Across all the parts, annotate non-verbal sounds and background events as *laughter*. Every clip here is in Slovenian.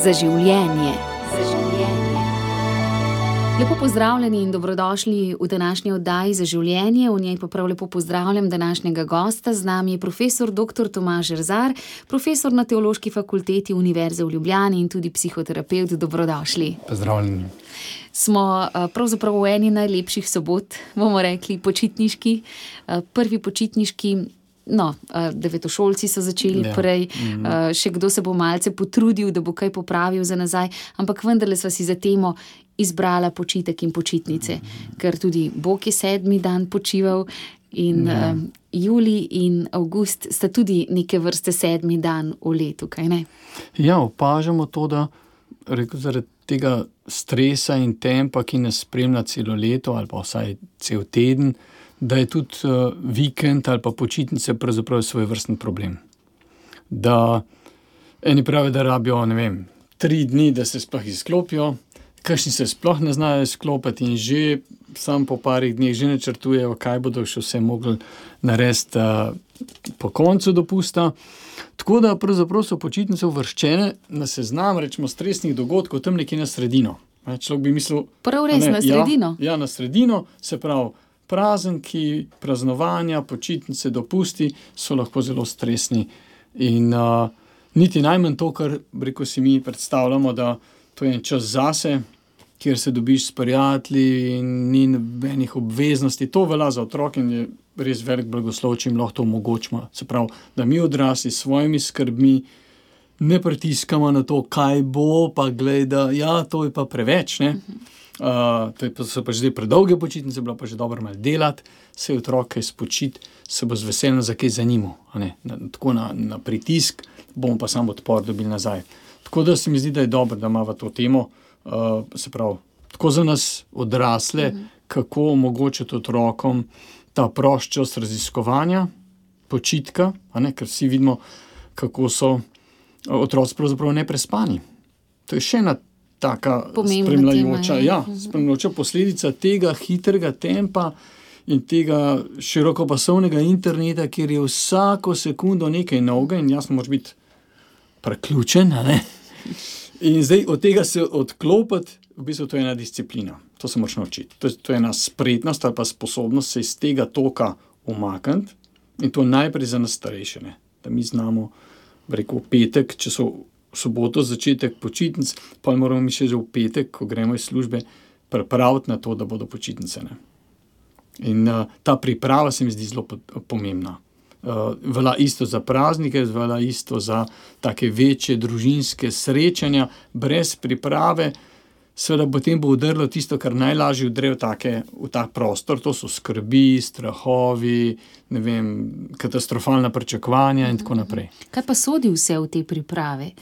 za življenje. Za življenje. Lepo pozdravljeni in dobrodošli v današnji oddaji za življenje. V njej pa prav lepo pozdravljam današnjega gosta. Z nami je profesor dr. Tomaž Erzar, profesor na Teološki fakulteti Univerze v Ljubljani in tudi psihoterapevt. Dobrodošli. Pozdravljeni. Smo eh, pravzaprav v eni najlepših sobot, bomo rekli, počitniški, eh, prvi počitniški. No, eh, devetošolci so začeli Ja. prej, še kdo se bo malce potrudil, da bo kaj popravil za nazaj, ampak vendarle sva si za temo izbrala počitek in počitnice, ker tudi Bog je sedmi dan počival. In Ja. uh, Julij in Avgust sta tudi neke vrste sedmi dan v letu, kaj ne? Ja, opažamo to, da rekel, zaradi tega stresa in tempa, ki nas spremlja celo leto ali pa vsaj cel teden, da je tudi uh, vikend ali pa počitnice pravzaprav svoj vrsten problem. Da eni pravijo, da rabijo vem, tri dni, da se sploh izklopijo, kakšni se sploh ne znajo izklopiti in že sam po parih dneh že načrtujejo, kaj bodo še vse mogli narediti uh, po koncu dopusta. Tako da pravzaprav so počitnice uvrščene na seznam rečemo, stresnih dogodkov tam nekje na sredino. Ne, Človek bi mislil, Prav res ne, na sredino. Ja, ja, na sredino, se pravi, prazniki, praznovanja, počitnice, dopusti so lahko zelo stresni. In uh, niti najmanj to, kar reko si mi predstavljamo, da to je čas zase, kjer se dobiš s prijatelji in ni nobenih obveznosti. To velja za otroke in je res velik blagoslov, če jim lahko to omogočimo. Se pravi, da mi odrasli s svojimi skrbmi ne pritiskamo na to, kaj bo, pa gledaj, da ja, to je pa preveč. Ne? Uh, to je so pa že zdaj predolge počitnice, bilo pa že dobro malo delati, se otroke spočiti, se bo z veseljem za kaj zanimal. Na, tako na, na pritisk bomo pa samo odpor dobili nazaj. Tako da se mi zdi, da je dobro, da imamo to temo, uh, se pravi, tako za nas odrasle, mhm. kako omogočiti otrokom ta prost čas raziskovanja, počitka, ker vsi vidimo, kako so otroci pravzaprav neprespani. To je še ena taka Pomembna spremljajoča, ja. ja, spremljajoča posledica tega hitrega tempa in tega širokopasovnega interneta, kjer je vsako sekundo nekaj novega in jasno, moraš biti preključen. In zdaj od tega se odklopiti, v bistvu to je ena disciplina, to se moraš naučiti. To je, to je ena spretnost ali pa sposobnost se iz tega toka umakniti in to najprej za nas starejše, ne? da mi znamo, rekel petek, če so soboto začetek počitnic, pa moramo mi še že v petek, ko gremo iz službe, pripraviti na to, da bodo počitnice. Ne? In uh, ta priprava se mi zdi zelo po- pomembna. Uh, velja isto za praznike, velja isto za take večje družinske srečanja, brez priprave. Seveda, potem bo udrlo tisto, kar najlažje udre v, take, v ta prostor, to so skrbi, strahovi, vem, katastrofalna pričakovanja in tako naprej. Kaj pa sodi vse v te priprave?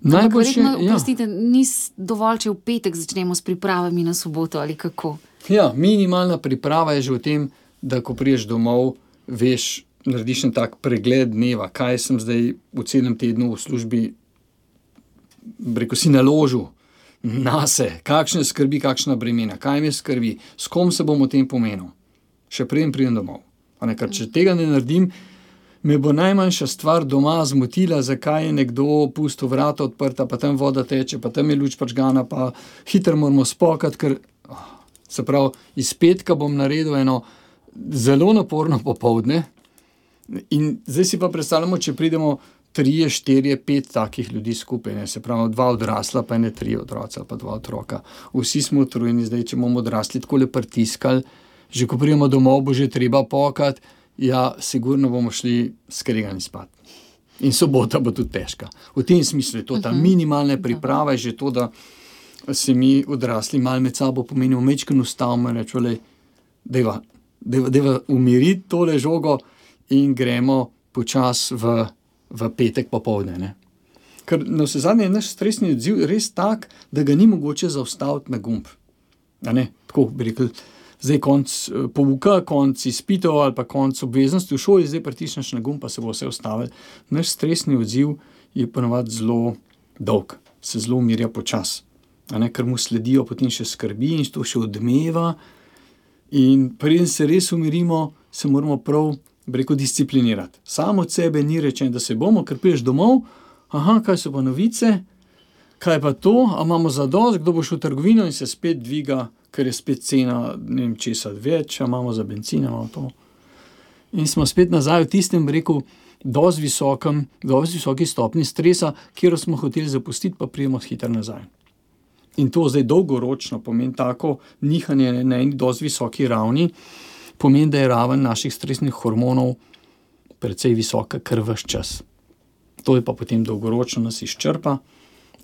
Najboljše, Verjetno, ja, Prostite, ni s- dovolj, če v petek začnemo s pripravami na soboto ali kako. ja, minimalna priprava je že v tem, da ko priješ domov, veš, narediš en tak pregled dneva, kaj sem zdaj v celem tednu v službi, reko si naložil na se, kakšne skrbi, kakšna bremena, kaj me skrbi, s kom se bom o tem pomenil, še preden pridem domov. Ne, ker če tega ne naredim, me bo najmanjša stvar doma zmotila, zakaj je nekdo pustil vrata odprta, pa tam voda teče, pa tam je luč pačgana, pa hitro moramo spokati, ker ah, se pravi, iz petka bom naredil eno zelo naporno popovdne. In zdaj si pa predstavljamo, če pridemo tri, štiri, pet takih ljudi skupaj, ne, se pravi, dva odrasla, pa ne tri otroci ali pa dva otroka. Vsi smo utrujeni, zdaj če bomo odrasli tako le pritiskali, že ko pridemo domov, bo že treba pokati, ja, sigurno bomo šli skregani spat. In sobota bo tudi težka. V tem smislu je to, ta minimalna priprava je že to, da se mi odrasli malo med sabo pomenijo, mečkano ustavimo in rečemo, da je umiriti tole žogo in gremo počasi v, v petek popovdne. Ne? Ker na vse zadnje je naš stresni odziv res tak, da ga ni mogoče zaustaviti na gumb. Tako bi rekel, zdaj konc eh, pouka, konc izpitev ali pa konc obveznosti v šoli, zdaj pritisneš na gumb, pa se bo vse ustavilo. Naš stresni odziv je ponovadi zelo dolg, se zelo umirja počasi. A ne, ker mu sledijo potem še skrbi in to še odmeva. In preden se res umirimo, se moramo prav, reko, disciplinirati. Samo od sebe ni rečeno, da se bomo, ker prideš domov, aha, kaj so pa novice, kaj pa to, a imamo za dost, kdo bo šel v trgovino in se spet dviga, ker je spet cena, ne vem, česa več, imamo za bencin, imamo to. In smo spet nazaj v tistem reku, dosti visokem, dosti visoki stopni stresa, kjer smo hoteli zapustiti, pa prijemo hitro nazaj. In to zdaj dolgoročno pomeni tako nihanje na eni dosti visoki ravni, pomeni, da je raven naših stresnih hormonov precej visoka kar ves čas. To je pa potem dolgoročno nas izčrpa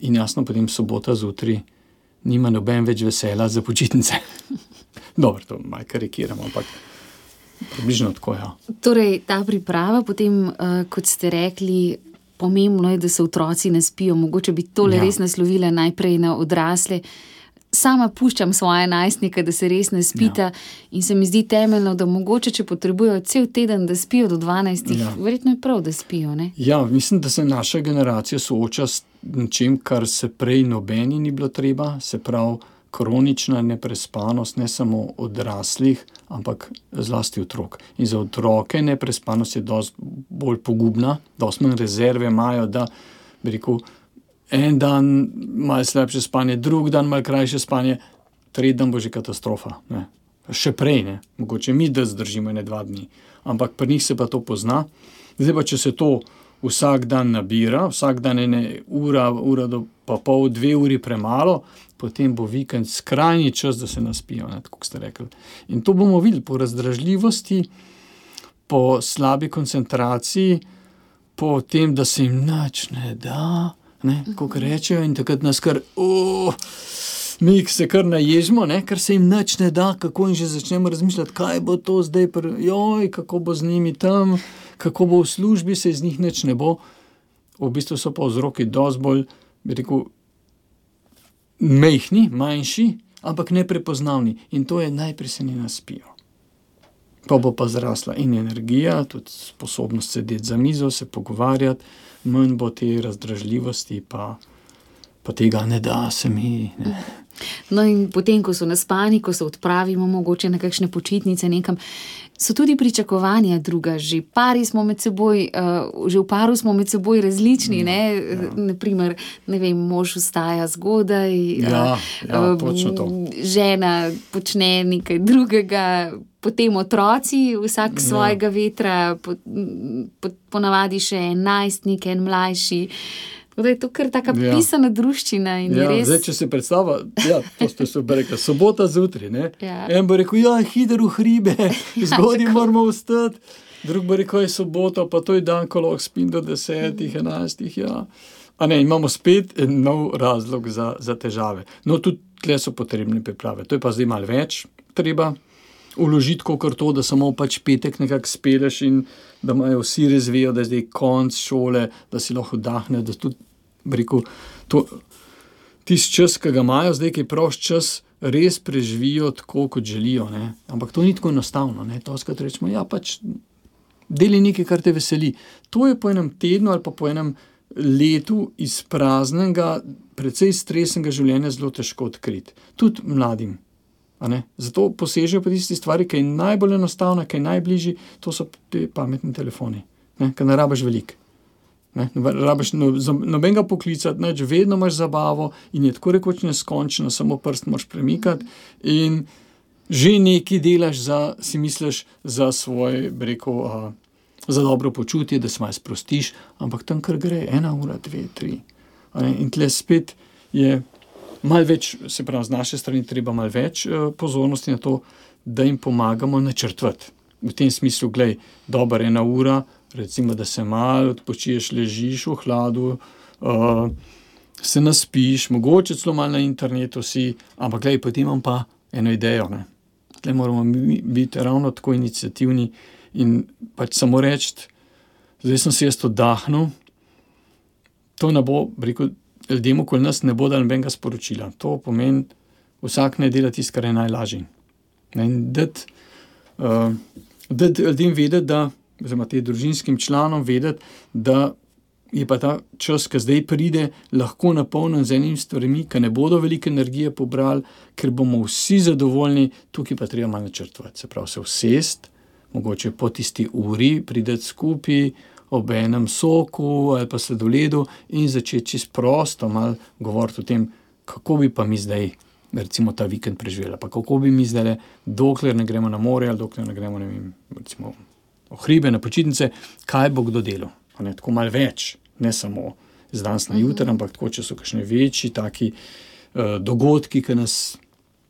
in jasno, potem sobota zjutraj nima noben več vesela za počitnice. *laughs* Dobro, to malo karikiramo, ampak približno tako je. Ja. Torej, ta priprava, potem, uh, kot ste rekli, pomembno je, da se otroci ne spijo. Mogoče bi tole ja. res naslovila najprej na odrasle. Sama puščam svoje najstnike, da se res ne spita, ja. in se mi zdi temeljno, da mogoče, če potrebujejo cel teden, da spijo do 12, ja. verjetno je prav, da spijo. Ne? Ja, mislim, da se naša generacija sooča s čim, kar se prej nobeni ni bilo treba, se pravi kronična neprespanost, ne samo odraslih, ampak zlasti otrok. In za otroke neprespanost je precej bolj pogubna, dosti manj rezerve imajo, da bi rekel en dan malo slabše spanje, drug dan malo krajše spanje, tretji dan bo že katastrofa. Ne. Še prej, ne. mogoče mi, da zdržimo ne dva dni, ampak pri njih se pa to pozna. Zdaj pa, če se to vsak dan nabira, vsak dan ene ura, ura do pa pol, dve uri premalo, potem bo vikend skrajni čas, da se naspijo, kot ste rekli. In to bomo videli po razdražljivosti, po slabi koncentraciji, po tem, da se jim nič ne da kot rečejo, in takrat nas kar, oh, mi se kar naježimo, ker se jim nič ne da, kako jim že začnemo razmišljati, kaj bo to zdaj, joj, kako bo z njimi tam, kako bo v službi, se iz njih nič ne bo. V bistvu so pa vzroki dosti bolj, bi rekel, mehki, manjši, ampak neprepoznavni in to je najprej se ne naspijo. Pa bo pa zrasla in energija, tudi sposobnost sedeti za mizo, se pogovarjati manj bo te razdražljivosti, pa, pa tega ne da se mi. Ne. No, in potem, ko so naspani, ko se odpravimo, mogoče na kakšne počitnice, nekam, so tudi pričakovanja druga. Že, smo seboj, uh, že v paru smo med seboj različni. Ne? Ja. Naprimer, ne vem, mož vstaja zgodaj, ja, ja, uh, žena počne nekaj drugega. Potem otroci, vsak ja. svojega vetra, po, po, ponavadi še en najstnik, en mlajši. Da je to kar tako ja. pisana družščina. Ja, res... zdaj, če se predstavlja, ja, to ste se rekli, sobota zjutraj. Ja. En bo rekel, ja, hiter v hribe, *laughs* zgodaj ja, moramo vstati. Drug bo rekel, je sobota, pa to je dan, ko lahko spim do desetih, enajstih. Ja. A ne, imamo spet nov razlog za, za težave. No, tudi tle so potrebne priprave. To je pa zdaj malo več treba uložiti, kot to, da samo pač petek nekako speleš in da imajo vsi razvijo, da je zdaj konc šole, da si lahko vdahne. Da tudi, rekel, to, tisti čas, ki ga imajo zdaj, ki je prost čas, res preživijo tako, kot želijo. Ne? Ampak to ni tako enostavno. Ne? To, kar rečemo, ja, pač deli nekaj, kar te veseli. To je po enem tednu ali pa po enem letu izpraznega, precej stresnega življenja zelo težko odkriti. Tudi mladim. Zato posežejo po tisti stvari, ki je najbolj enostavna, ki je najbližji, to so ti pametni telefoni, ki ne rabiš veliko. Ne, rabiš no, nobenega poklicati, neč, vedno imaš zabavo in je tako rekoč neskončno, samo prst moš premikati in že nekaj delaš, za, si misliš, za svoje, reko, uh, za dobro počutje, da se malo sprostiš, ampak tam kar gre, ena ura, dve, tri. In tle spet je malo več, se pravi, z naše strani, treba malo več uh, pozornosti na to, da jim pomagamo načrtovati. V tem smislu, je dobra ena ura, recimo, da se malo odpočiješ, ležiš v hladu, uh, se naspiš, mogoče celo malo na internetu si, ampak gledaj, potem imam pa eno idejo. Tukaj moramo biti ravno tako inicijativni in pač samo reči, zdaj sem se jaz oddahnil. To ne bo, rekel, ljudem okoli nas ne bo dal nobenega sporočila. To pomeni, vsak ne dela tisto, kar je najlažje. Da uh, ljudem vedeti, da, oziroma tem družinskim članom vedeti, da je pa ta čas, ki zdaj pride, lahko napolnjen z enimi stvarmi, ki ne bodo veliko energije pobrali, ker bomo vsi zadovoljni, tukaj pa treba malo načrtovati. Se pravi, se usest, mogoče po tisti uri prideti skupaj ob enem soku ali pa sledoledu in začeti čisto prosto malo govoriti o tem, kako bi pa mi zdaj. Recimo ta vikend preživela, pa kako bi mi zdaj, dokler ne gremo na more, ali dokler ne gremo, ne vem, recimo, v hribe, na počitnice, kaj bo kdo delal. Ne, tako malo več, ne samo z danes na jutro, ampak tako, če so kakšni večji taki uh, dogodki, nas,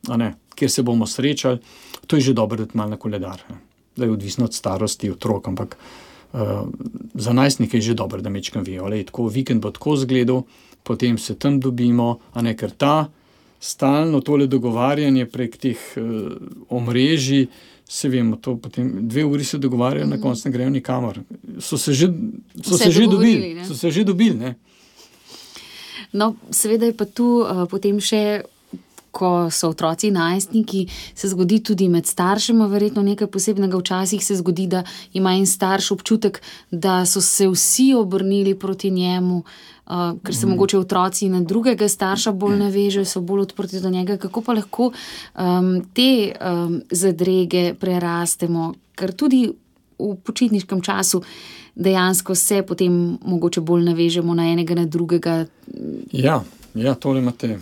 ne, kjer se bomo srečali, to je že dobro, da je malo na koledar. Ne. Da je odvisno od starosti otrok, ampak za najstnike je že dobro, da mečkam vijo. Le, tako vikend bo tako zgledal, potem se tam dobimo, a ne ker ta stalno tole dogovarjanje prek teh uh, omrežij. Se vemo, to potem dve uri se dogovarjajo, na koncu ne grejo nikamor. So se že, so se že dobili. So se že dobili No, seveda je pa tu uh, potem še. Ko so otroci najstniki, se zgodi tudi med staršema, verjetno nekaj posebnega. Včasih se zgodi, da ima en starš občutek, da so se vsi obrnili proti njemu, uh, ker se mm. mogoče otroci na drugega starša bolj navežejo, so bolj odprti do njega. Kako pa lahko um, te um, zadrege prerastemo, ker tudi v počitniškem času dejansko se potem mogoče bolj navežemo na enega, na drugega. Ja, ja tole imate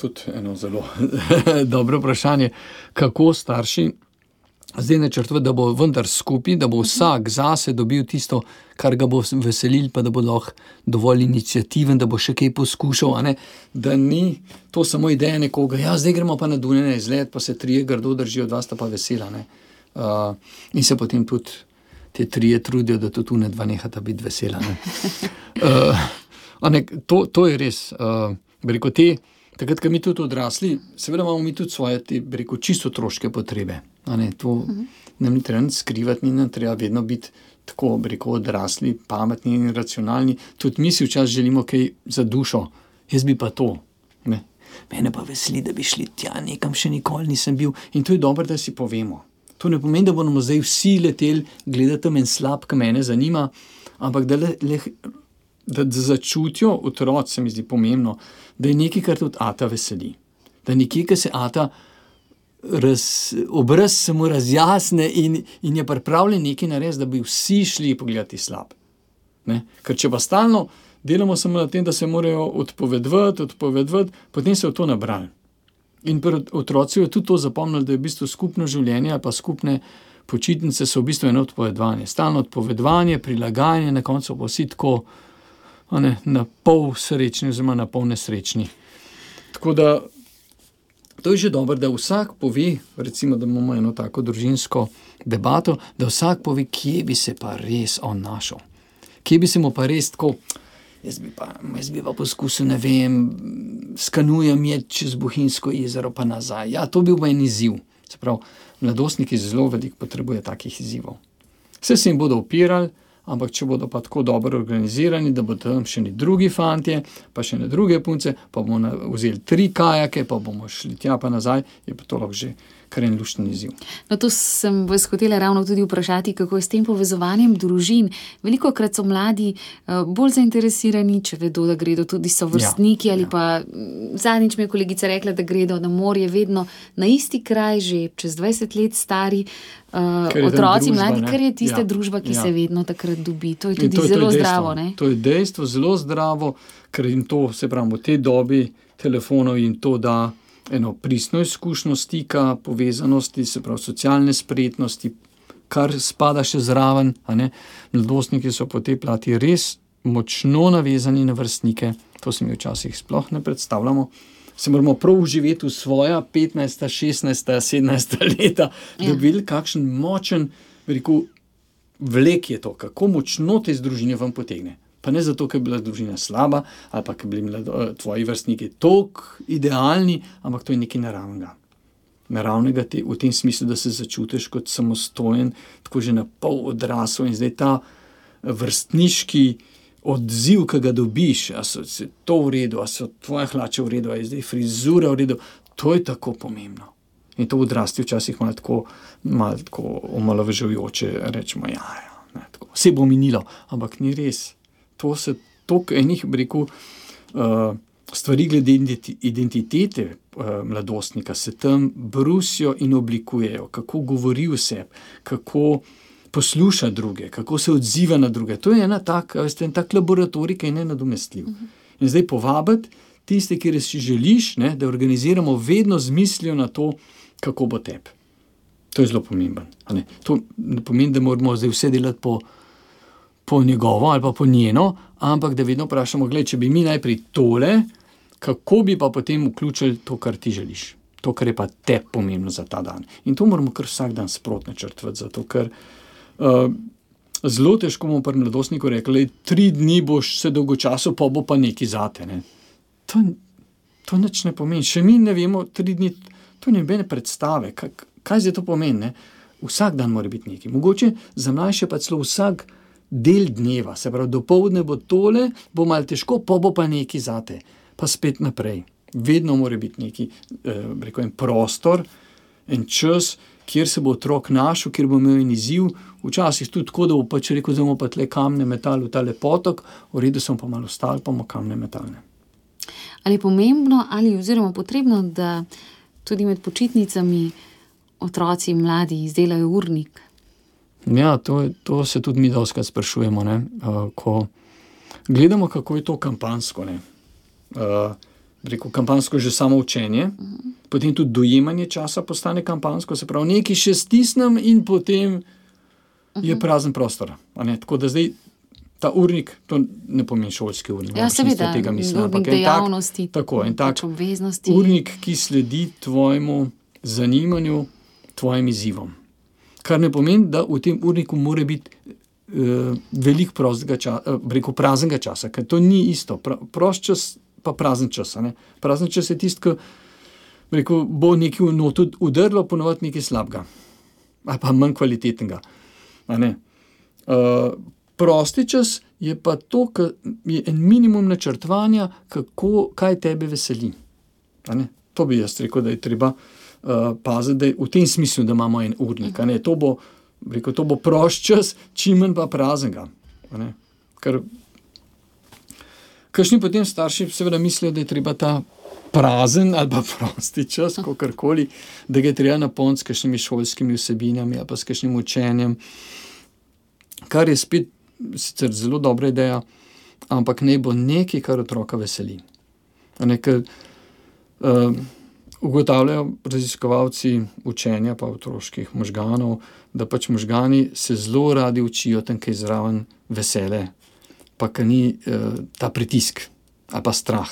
tudi eno zelo *laughs* dobro vprašanje. Kako starši zdaj načrtujejo, da bo vendar skupaj, da bo vsak zase dobil tisto, kar ga bo veselil, pa da bo lahko dovolj inicijativen, da bo še kaj poskušal. Da ni to samo ideja nekoga, ja, zdaj gremo pa na Dunajne izlet, pa se trije grdo držijo, dva sta pa vesela. Uh, in se potem tudi te tri trudijo, da tudi ne dva nehata biti vesela. *laughs* uh, ne, to, to je res. Uh, rekel, te, takrat, ko mi tudi odrasli, seveda imamo mi tudi svoje, te, rekel, čisto otroške potrebe. Ne, to uh -huh. nam ni treba skrivati, ni nam treba vedno biti. Tako rekel, odrasli, pametni in racionalni. Tudi mi si včasih želimo kaj za dušo, jaz bi pa to. Ne. Mene pa veseli, da bi šli tja, nekam še nikoli nisem bil. In to je dobro, da si povemo. To ne pomeni, da bomo zdaj vsi leteli gledati en slab, ki me zanima, ampak da, le, le, da začutijo otroci, se mi zdi pomembno, da je nekaj, kar tudi Ata veseli. Da je nekaj, kar se Ata raz, obraz samo razjasne in, in je pripravljen nekaj narediti, da bi vsi šli pogledati slab. Ne? Ker če pa stalno delamo samo na tem, da se morajo odpovedati, odpovedati, potem se v to nabrali. In otroci so tudi to zapomnili, da je v bistvu skupno življenje, pa skupne počitnice so v bistvu eno odpovedovanje. Stalno odpovedovanje, prilagajanje, na koncu pa vsi tako ne, na pol srečni, oziroma na pol nesrečni. Tako da to je že dobro, da vsak pove, recimo, da imamo eno tako družinsko debato, da vsak pove, kje bi se pa res on našel, kje bi se mu pa res tako. Jaz bi, pa, jaz bi pa poskusil, ne vem, skanujem je čez Bohinjsko jezero, pa nazaj. Ja, to bi bil en izziv. Prav, mladostniki zelo veliko potrebujejo takih izzivov. Vse se jim bodo upirali, ampak če bodo pa tako dobro organizirani, da bodo tam še ni drugi fanti, pa še ne druge punce, pa bomo vzeli tri kajake, pa bomo šli tja pa nazaj, je pa to lahko že kar en lušten izziv. No, to sem vas hotela ravno tudi vprašati, kako je s tem povezovanjem družin. Veliko krat so mladi uh, bolj zainteresirani, če vedo, da gredo tudi so vrstniki. Ja, ali ja. pa zadnjič mi je kolegica rekla, da gredo na morje vedno na isti kraj, že čez 20 let stari. Uh, otroci, družba, mladi, ker je tista ja, družba, ki ja. se vedno takrat dobi. To je tudi to je, zelo to je zdravo. Ne? To je dejstvo, zelo zdravo, ker jim to, se pravi, v tej dobi telefonov in to da eno pristno izkušnjo stika, povezanosti, se pravi socialne spretnosti, kar spada še zraven. Mladostniki so po tej plati res močno navezani na vrstnike, to se mi včasih sploh ne predstavljamo. Se moramo prav uživeti v svoja 15, 16, 17 leta, da ja. bi videli, kakšen močen, veliko vlek je to, kako močno te združine vam potegne. Pa ne zato, ker je bila družina slaba ali pa ker bi bili eh, tvoji vrstniki tako idealni, ampak to je nekaj naravnega. Naravnega te, v tem smislu, da se začutiš kot samostojen, tako že na pol odrasel in zdaj ta vrstniški odziv, ki ga dobiš, da so to v redu, da so tvoje hlače v redu, da je zdaj frizura v redu, to je tako pomembno. In to odrasti včasih malo tako, malo tako omalovažujoče, rečemo, ja, ja ne, tako, vse bo minilo, ampak ni res to se toliko enih, rekel, uh, stvari glede identitete uh, mladostnika se tam brusijo in oblikujejo, kako govori vse, kako posluša druge, kako se odziva na druge. To je ena taka, veste, en tak laboratorij, ki je nenadomestljiv. In zdaj povabiti tiste, ki si želiš, ne, da organiziramo vedno z mislijo na to, kako bo tebi. To je zelo pomembno. Ne? To ne pomeni, da moramo zdaj vse delati po, po njegovo ali pa po njeno, ampak da vedno vprašamo, gled, če bi mi najprej tole, kako bi pa potem vključili to, kar ti želiš. To, kar je pa te pomembno za ta dan. In to moramo kar vsak dan sprotno črtvati, zato ker uh, zelo težko bomo pri mladostniku rekli, da tri dni boš se dolgočasil, pa bo pa neki zate. Ne? To, to nič ne pomeni. Še mi ne vemo, tri dni, to ne bene predstave. Kaj, kaj zdaj to pomeni? Ne? Vsak dan mora biti nekaj. Mogoče za mlajše pa celo vsak del dneva, se pravi, do povdne bo tole, bo malo težko, pa bo pa nekaj zate, pa spet naprej. Vedno mora biti neki eh, rekel, en prostor, en čas, kjer se bo otrok našel, kjer bo imel en izziv. Včasih tudi tako, da bo pač rekel, da bomo pa tle kamne metali v ta lepotok, v redu smo pa malo stali, pa bomo kamne metalne. Ali je pomembno, ali oziroma potrebno, da tudi med počitnicami otroci in mladi izdelajo urnik? Ja, to, to se tudi mi doskrat sprašujemo. Uh, ko gledamo, kako je to kampansko. Uh, Reko, kampansko je že samo učenje, uh -huh. potem tudi dojemanje časa postane kampansko, se pravi, nekaj še stisnem, in potem uh -huh. je prazen prostor. Tako da zdaj ta urnik, to ne pomeni šolski urnik. Ja, seveda, tega mislim. Je dejavnosti, tak, tako en tak pač obveznosti. Urnik, ki sledi tvojemu zanimanju, tvojim izzivom. Kar ne pomeni, da v tem urniku mora biti uh, veliko prostega časa, uh, reko praznega časa, ker to ni isto. Pra, prost čas pa prazen čas. Prazen čas je tisti, ki rekel, bo nekaj v notu udrlo, ponovadi nekaj slabega ali pa manj kvalitetnega. Uh, prosti čas je pa to, kar je en minimum načrtovanja, kako, kaj tebe veseli. To bi jaz rekel, da je treba uh, paziti, da v tem smislu, da imamo en urnik. To bo, rekel, to bo prost čas, čim manj pa praznega. Ker Kajšni potem starši seveda mislijo, da je treba ta prazen ali pa *laughs* prosti čas, kako koli, da ga je treba napolniti s kakšnimi šolskimi vsebinami ali pa s kakšnim učenjem, kar je spet sicer zelo dobra ideja, ampak ne bo nekaj, kar otroka veseli. Nekaj, uh, ugotavljajo raziskovalci učenja pa otroških možganov, da pač možgani se zelo radi učijo tam, kaj zraven vesele pa ki ni uh, ta pritisk ali pa strah.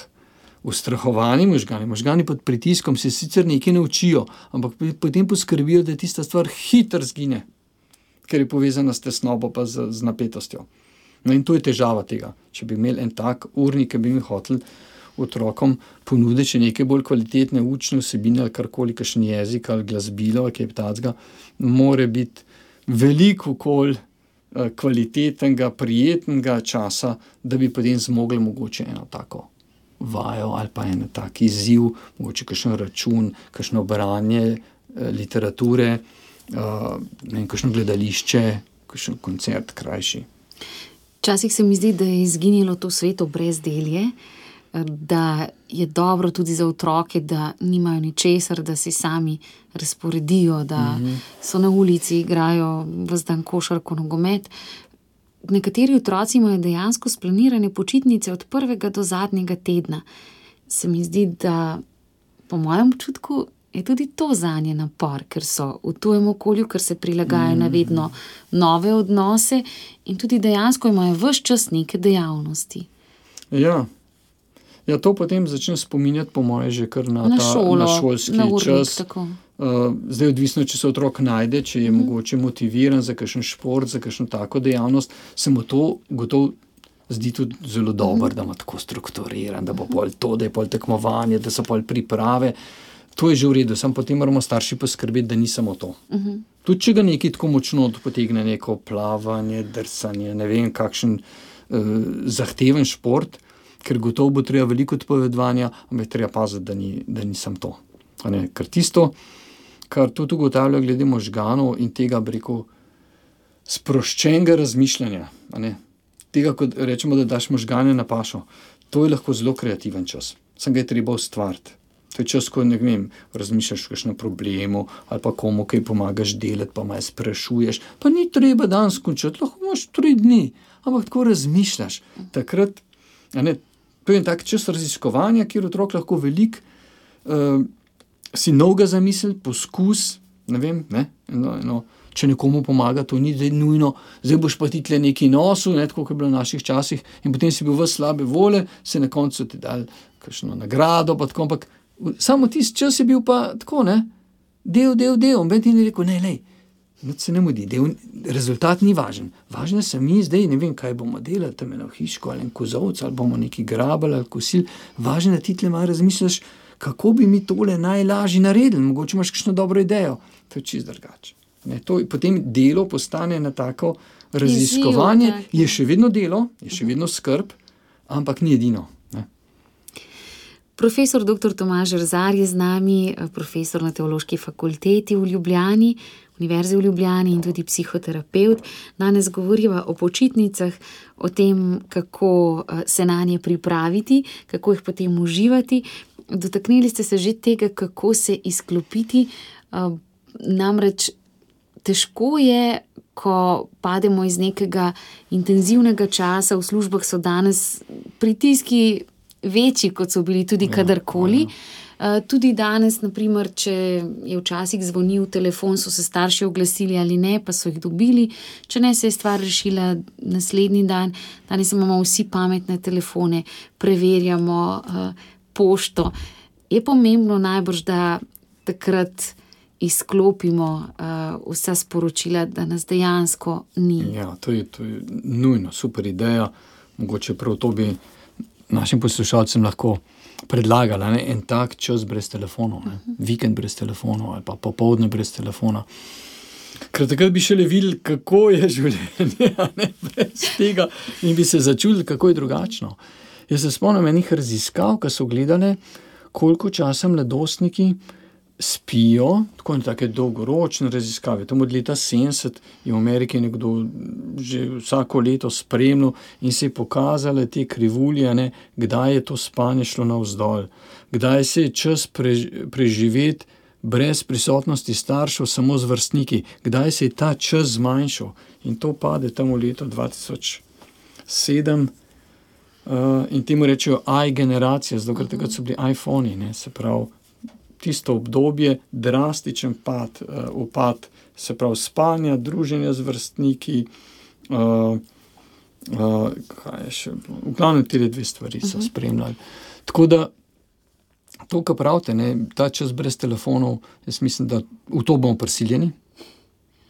Ustrahovani možgani, možgani pod pritiskom se sicer nekaj naučijo, ampak potem poskrbijo, da tista stvar hitro zgine, ker je povezana s tesnobo pa z, z napetostjo. No, in to je težava tega. Če bi imeli en tak urnik, ki bi mi hoteli otrokom ponuditi nekaj bolj kvalitetne učne vsebine ali karkoli, kakšen jezik ali glasbilo ali kaj takega, mora biti veliko okolj. Eh, kvalitetnega, prijetnega časa, da bi potem zmogli mogoče eno tako vajo ali pa en tak izziv, mogoče kakšen račun, kakšno branje eh, literature, eh, kakšno gledališče, kakšen koncert krajši. Včasih se mi zdi, da je izginilo to sveto brezdelje da je dobro tudi za otroke, da nimajo ničesar, da si sami razporedijo, da mm -hmm. so na ulici, igrajo vzdan košarko, nogomet. Nekateri otroci imajo dejansko splanirane počitnice od prvega do zadnjega tedna. Se mi zdi, da po mojem občutku je tudi to za nje napor, ker so v tujem okolju, ker se prilagajajo mm na vedno nove odnose in tudi dejansko imajo vse čas neke dejavnosti. Ja, Ja, to potem začne spominjati, po mojem, že kar na, na, ta, šolo, na šolski na urnik, čas. Uh, zdaj, odvisno, če se otrok najde, če je mm. mogoče motiviran za kakšen šport, za kakšno tako dejavnost, se mu to gotovo zdi tudi zelo dobro, mm. da ima tako strukturiran, da bo pol to, da je pol tekmovanje, da so pol priprave. To je že v redu, samo potem moramo starši poskrbeti, da ni samo to. Mm -hmm. Tudi če ga nekaj tako močno potegne, neko plavanje, drsanje, ne vem, kakšen uh, zahteven šport ker gotovo bo treba veliko odpovedovanja, ampak treba paziti, da, ni, da nisem to. Ker tisto, kar tudi ugotavljajo glede možganov in tega breko sproščenega razmišljanja, tega, kot rečemo, da daš možgane na pašo, to je lahko zelo kreativen čas. Sem ga je treba ustvariti. To je čas, ko ne vem, razmišljaš o kakšnem problemu ali pa komu kaj pomagaš delati, pa malo sprašuješ. Pa ni treba danes končati, lahko imaš tri dni, ampak tako razmišljaš. Takrat, ne, to je en tak čas raziskovanja, kjer otrok lahko veliko uh, si novega zamisli, poskus. Ne vem, ne, eno, eno, če nekomu pomaga, to ni zdaj nujno, zdaj boš pa ti tle neki nosu, ne, tako kot je bilo v naših časih, in potem si bil v slabe vole, se na koncu ti dal kakšno nagrado, pa tako, ampak samo tisti čas je bil pa tako, ne, del, del, del, in ti je rekel, ne, ne. Noč se ne mudi, del, rezultat ni važen. Važno se mi zdaj, ne vem, kaj bomo delali, tam eno hiško ali kozovce, ali bomo neki grabali ali kosil. Važno je, da ti tle malo razmisliš, kako bi mi tole najlažje naredili, mogoče imaš kakšno dobro idejo. To je čist drugače. To, potem delo postane na tako raziskovanje, je še vedno delo, je še vedno skrb, ampak ni edino. Profesor dr. Tomaž Rzar je z nami, profesor na Teološki fakulteti v Ljubljani, Univerzi v Ljubljani in tudi psihoterapeut. Danes govoriva o počitnicah, o tem, kako se na nje pripraviti, kako jih potem uživati. Dotaknili ste se že tega, kako se izklopiti. Namreč težko je, ko pademo iz nekega intenzivnega časa, v službah so danes pritiski večji, kot so bili tudi kadarkoli. Tudi danes, naprimer, če je včasih zvonil telefon, so se starši oglasili ali ne, pa so jih dobili, če ne, se je stvar rešila naslednji dan. Danes imamo vsi pametne telefone, preverjamo pošto. Je pomembno najbrž, da takrat izklopimo uh, vsa sporočila, da nas dejansko ni. Ja, to je, to je nujno, super ideja. Mogoče prav to bi našim poslušalcem lahko predlagala. Ne? En tak čas brez telefonov, uh -huh. vikend brez telefonov ali pa popoldne brez telefona. Ker takrat bi šele videli, kako je življenje ne, brez tega, in bi se začuli, kako je drugačno. Jaz se spomnim enih raziskav, ki so gledali, koliko časa mladostniki spijo, tako in tako dolgoročne raziskave. Tam od leta 70 je v Ameriki nekdo že vsako leto spremljal in se je pokazale te krivulje, ne, kdaj je to spanje šlo navzdol, kdaj se je čas prež, preživeti brez prisotnosti staršev, samo z vrstniki, kdaj se je ta čas zmanjšal. In to pade tam v leto 2007. Uh, in temu rečejo i-generacija, zato ker takrat so bili iPhoni, ne, se pravi, tisto obdobje, drastičen pad, uh, upad, se pravi, spanja, druženja z vrstniki. Uh, uh, še, v glavnem, te dve stvari so -huh. spremljali. Tako da, to, kar pravite, ne, ta čas brez telefonov, jaz mislim, da v to bomo prisiljeni.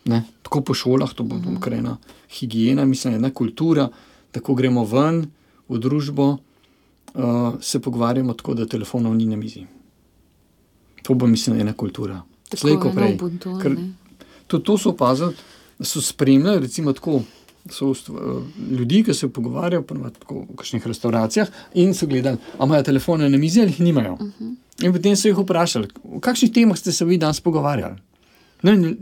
Ne, tako po šolah, to bo uh -huh. ena higiena, mislim, ena kultura, tako gremo ven v družbo, uh, se pogovarjamo tako, da telefonov ni na mizi. To bo, mislim, ena kultura. Slej, ko prej. Ker, to, to so opazili, so spremljali, recimo, tako. So ljudi, ki se pogovarjajo v kakšnih restauracijah, in so gledali, ali imajo telefone na mizi ali jih nimajo. Uh -huh. In potem so jih vprašali, o kakšnih temah ste se vi danes pogovarjali. Ne,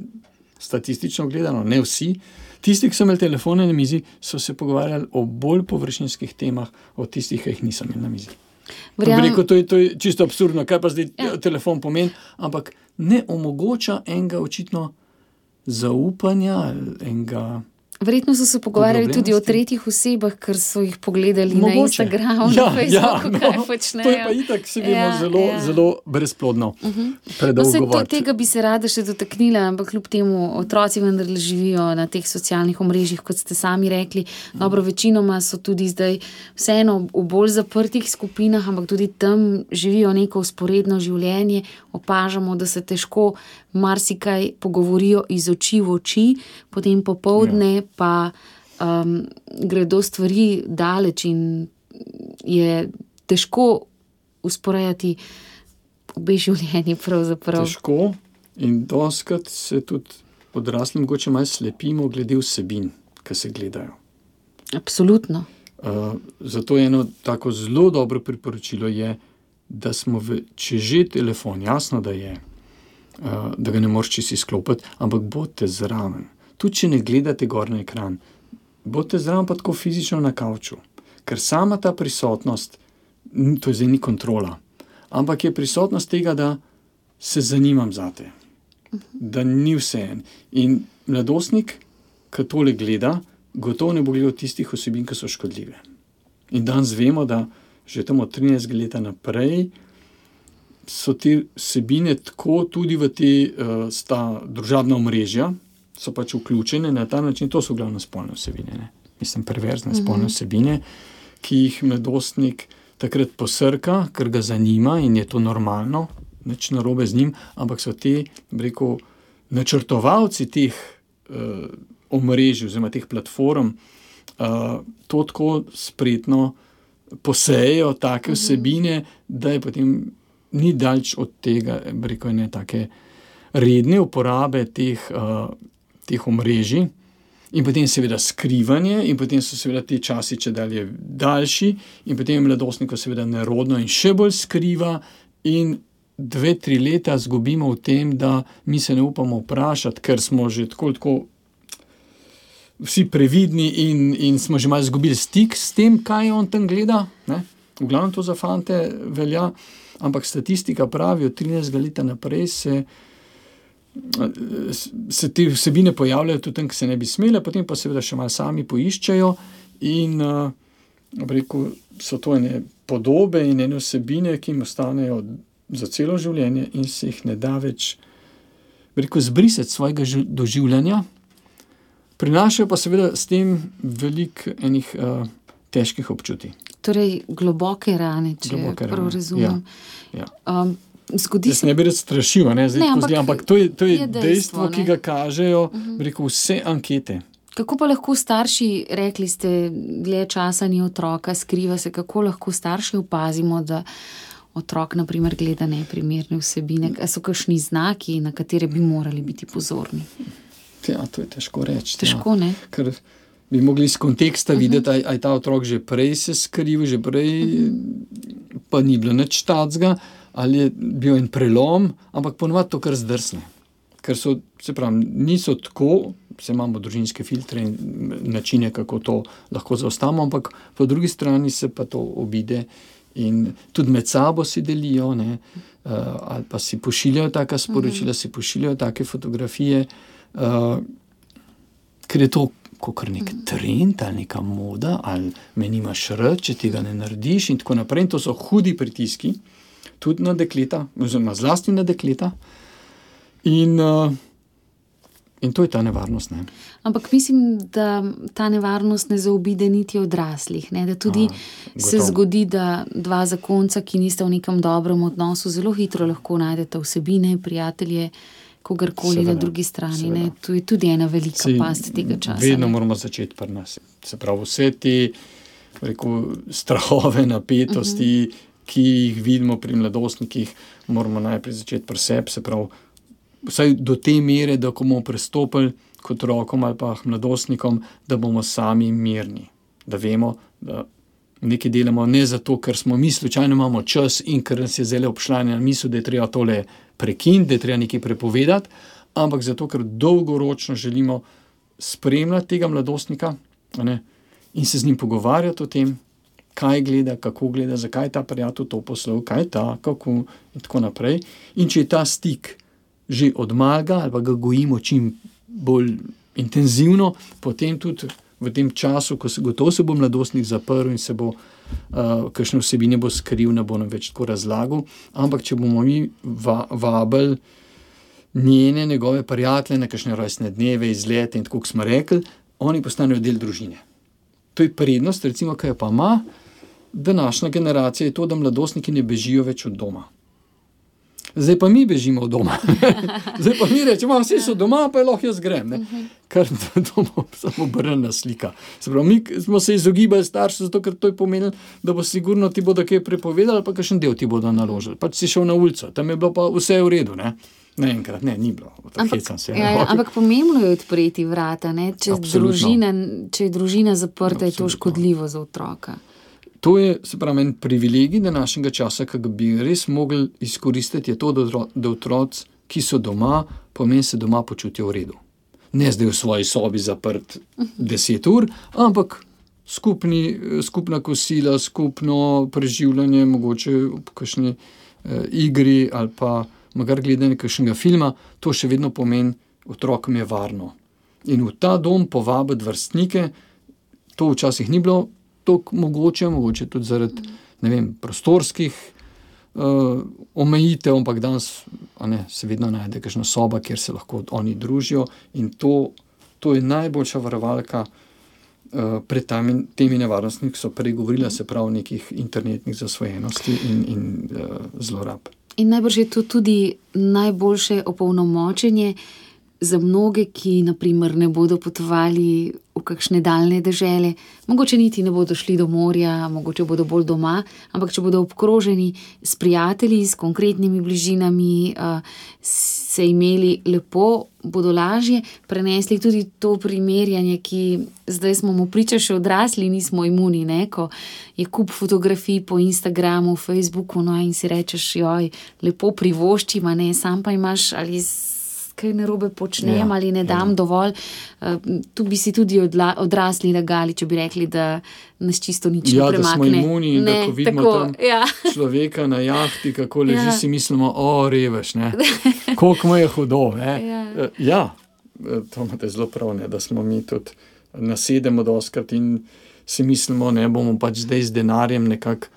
statistično gledano, ne vsi. Tisti, ki so imeli telefone na mizi, so se pogovarjali o bolj površinskih temah, od tistih, ki jih niso imeli na mizi. Verjam... Rekel, to, je, to je čisto absurdno, kaj pa zdaj ja. telefon pomeni, ampak ne omogoča enega očitno zaupanja, enega. Verjetno so se pogovarjali tudi o tretjih osebah, ker so jih pogledali Mogoče. na Instagramu, ja, na Facebooku, ja, no, kaj počnejo. To je pa itak, se vemo, ja, zelo, ja. zelo brezplodno. Uh mhm. -huh. no, se, to, tega bi se rada še dotaknila, ampak kljub temu otroci vendar živijo na teh socialnih omrežjih, kot ste sami rekli. Dobro, večinoma so tudi zdaj vseeno v bolj zaprtih skupinah, ampak tudi tam živijo neko usporedno življenje. Opažamo, da se težko marsikaj pogovorijo iz oči v oči, potem popovdne ja. pa um, gredo stvari daleč in je težko usporediti obe življenji. Težko in doskrat se tudi odrasli, mogoče malo slepimo, glede vsebin, ki se gledajo. Absolutno. Uh, zato je eno tako zelo dobro priporočilo, je, da smo, v, če že telefon, jasno, da je. Eh, da ga ne moreš čisto izklopiti, ampak bodite zraven. Tudi če ne gledate gor na ekran, bodite zraven pa tako fizično na kavču. Ker sama ta prisotnost, to je zdaj ni kontrola, ampak je prisotnost tega, da se zanimam za te, da ni vse en. In mladostnik, ki tole gleda, gotovo ne bo gledal tistih osebin, ki so škodljive. In danes vemo, da že tam od 13 let naprej so te vsebine tako tudi v te uh, družabna omrežja, so pač vključene na ta način, to so glavno spolne vsebine, ne? mislim, perverzne spolne vsebine, ki jih mladostnik takrat posrka, ker ga zanima in je to normalno, nič narobe z njim, ampak so ti, rekel, načrtovalci teh uh, omrežij, oziroma teh platform, uh, to tako spretno posejejo, take vsebine, da je potem ni daljč od tega, rekel, ne take redne uporabe teh, uh, teh omrežij. In potem, seveda, skrivanje, in potem so, seveda, ti časi če dalje daljši, in potem je mladostnik, seveda, nerodno in še bolj skriva, in dve, tri leta izgubimo v tem, da mi se ne upamo vprašati, ker smo že tako, tako vsi previdni in, in smo že malo izgubili stik s tem, kaj on tam gleda. Ne? V glavnem to za fante velja, ampak statistika pravi, od 13 let naprej se se te vsebine pojavljajo tudi tam, ki se ne bi smele, potem pa seveda še malo sami poiščejo. In uh, rekel, so to ene podobe in ene vsebine, ki jim ostanejo za celo življenje, in se jih ne da več rekel, zbrisati svojega doživljanja. Prinašajo pa seveda s tem veliko enih uh, težkih občutij. Torej, globoke rane, če globoke prav rane. razumem. Ja, ja. Um, Zgodi se. Ne bi rekel strašil, ne, zdaj, ne, ampak, zdi, ampak to je, to je, je dejstvo, dejstvo ki ga kažejo uh mhm. -huh. rekel, vse ankete. Kako pa lahko starši, rekli ste, dlje časa ni otroka, skriva se, kako lahko starši opazimo, da otrok naprimer, gleda neprimerne vsebine, ali so kakšni znaki, na katere bi morali biti pozorni? Ja, to je težko reči. Težko, ja. Ker bi mogli iz konteksta uh mhm. -huh. videti, da je ta otrok že prej se skril, že prej uh mhm. -huh. pa ni bilo nič tacga ali je bil en prelom, ampak ponovadi to kar zdrsne. Ker so, se pravi, niso tako, vse imamo družinske filtre in načine, kako to lahko zaustavimo, ampak po drugi strani se pa to obide in tudi med sabo si delijo, ne, uh, ali pa si pošiljajo taka sporočila, uh -huh. si pošiljajo take fotografije, uh, ker je to. Kot nek trend ali neka moda, ali me nimaš rad, če tega ne narediš, in tako naprej. In to so hudi pritiski, uh, tudi na dekleta, oziroma zlasti na dekleta. In, uh, in to je ta nevarnost. Ne. Ampak mislim, da ta nevarnost ne zaobide niti odraslih. Ne? Da tudi A, se zgodi, da dva zakonca, ki nista v nekem dobrem odnosu, zelo hitro lahko najdete vsebine, prijatelje. Kogarkoli seveda, na drugi strani. To je tudi ena velika Sej, past tega časa. Vedno ne? moramo začeti pri nas. Se pravi, vse te rekel, strahove, napetosti, uh -huh ki jih vidimo pri mladostnikih, moramo najprej začeti pri sebi, se pravi, vsaj do te mere, da ko bomo pristopili kot rokom ali pa mladostnikom, da bomo sami mirni, da vemo, da nekaj delamo ne zato, ker smo mi slučajno imamo čas in ker nas je zelo obšlanje misli, da je treba tole prekiniti, da je treba nekaj prepovedati, ampak zato, ker dolgoročno želimo spremljati tega mladostnika ne, in se z njim pogovarjati o tem, kaj gleda, kako gleda, zakaj je ta prijatelj to poslal, kaj je ta, kako in tako naprej. In če je ta stik že odmaga ali pa ga gojimo čim bolj intenzivno, potem tudi v tem času, ko se gotovo se bo mladostnik zaprl in se bo uh, kakšne vsebine bo skril, ne bo nam več tako razlagal. Ampak če bomo mi va, vabili njene, njegove prijatelje na kakšne rojstne dneve, izlete in tako smo rekli, oni postanejo del družine. To je prednost, recimo, kaj pa ima današnja generacija je to, da mladostniki ne bežijo več od doma. Zdaj pa mi bežimo od doma. *laughs* Zdaj pa mi rečemo, vsi so doma, pa lahko jaz grem. Ne? Ker to je samo obrnjena slika. Pravi, mi smo se izogibali staršem, zato ker to je pomenilo, da bo sigurno ti bodo kaj prepovedali, pa še en del ti bodo naložili. Pač si šel na ulico, tam je bilo pa vse v redu. Ne? Naenkrat, ne, ni bilo, ampak, se, ja, ja, ampak pomembno je odpreti vrata. Če, družina, če je družina zaprta, Absolutno. je to škodljivo za otroka. To je, se pravi, en privilegij današnjega časa, ki ga bi res mogli izkoristiti, to, da otroci, ki so doma, pomeni se doma počutijo v redu. Ne zdaj v svoji sobi zaprt deset ur, ampak skupni, skupna kosila, skupno preživljanje, mogoče v kakšni uh, igri ali pa magar gledanje kakšnega filma, to še vedno pomeni, otrokom je varno. In v ta dom povabiti vrstnike, to včasih ni bilo tako mogoče, mogoče tudi zaradi vem, prostorskih uh, omejitev, ampak danes ne, se vedno najde kakšna soba, kjer se lahko oni družijo in to, to je najboljša varovalka. Uh, pred tami, temi nevarnostmi, so prej govorili, se pravi, nekih internetnih zasvojenosti in, in uh, zlorab. In najbrž je to tudi najboljše opolnomočenje za mnoge, ki naprimer, ne bodo potovali v kakšne daljne države, mogoče niti ne bodo šli do morja, mogoče bodo bolj doma, ampak če bodo obkroženi s prijatelji, s konkretnimi bližinami, uh, se imeli lepo, bodo lažje prenesli tudi to primerjanje, ki zdaj smo mu priča, še odrasli, nismo imuni. Ne? Ko je kup fotografij po Instagramu, Facebooku, no in si rečeš, joj, lepo privoščima, ne, sam pa imaš ali kaj narobe počnem ja, ali ne dam ja. dovolj. Uh, tu bi si tudi odla, odrasli lagali, če bi rekli, da nas čisto nič ja, ne premakne. Ja, smo imuni in ne, da ko vidimo tako, ja. človeka na jahti, kako leži, ja. si mislimo, o, reveš, ne. *laughs* Koliko mu je hudo, ne. Ja. Uh, ja, to imate zelo prav, ne, da smo mi tudi nasedemo doskrat in si mislimo, ne bomo pač zdaj z denarjem nekako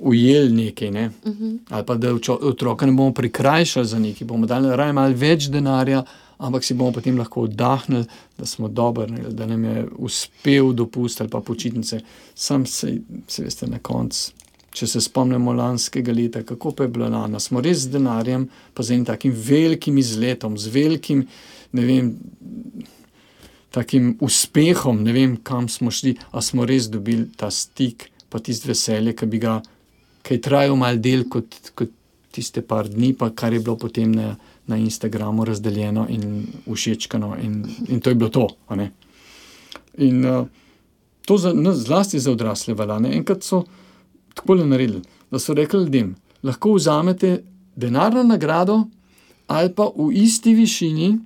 ujeli nekaj, ne? uh mhm. -huh. ali pa da otroka ne bomo prikrajšali za nekaj, bomo dali raje malo več denarja, ampak si bomo potem lahko oddahnili, da smo dobri, da nam je uspel dopust ali pa počitnice. Sam se, se veste, na koncu. Če se spomnimo lanskega leta, kako pa je bilo lani, smo res z denarjem, pa z enim takim velikim izletom, z velikim, ne vem, takim uspehom, ne vem, kam smo šli, a smo res dobili ta stik, pa tisto veselje, ki bi ga ki je trajal malo del kot, kot tiste par dni, pa kar je bilo potem na, na Instagramu razdeljeno in všečkano, in, in to je bilo to. In uh, to za, no, zlasti za odrasle valane. Enkrat so tako naredili, da so rekli ljudem, lahko vzamete denarno nagrado ali pa v isti višini,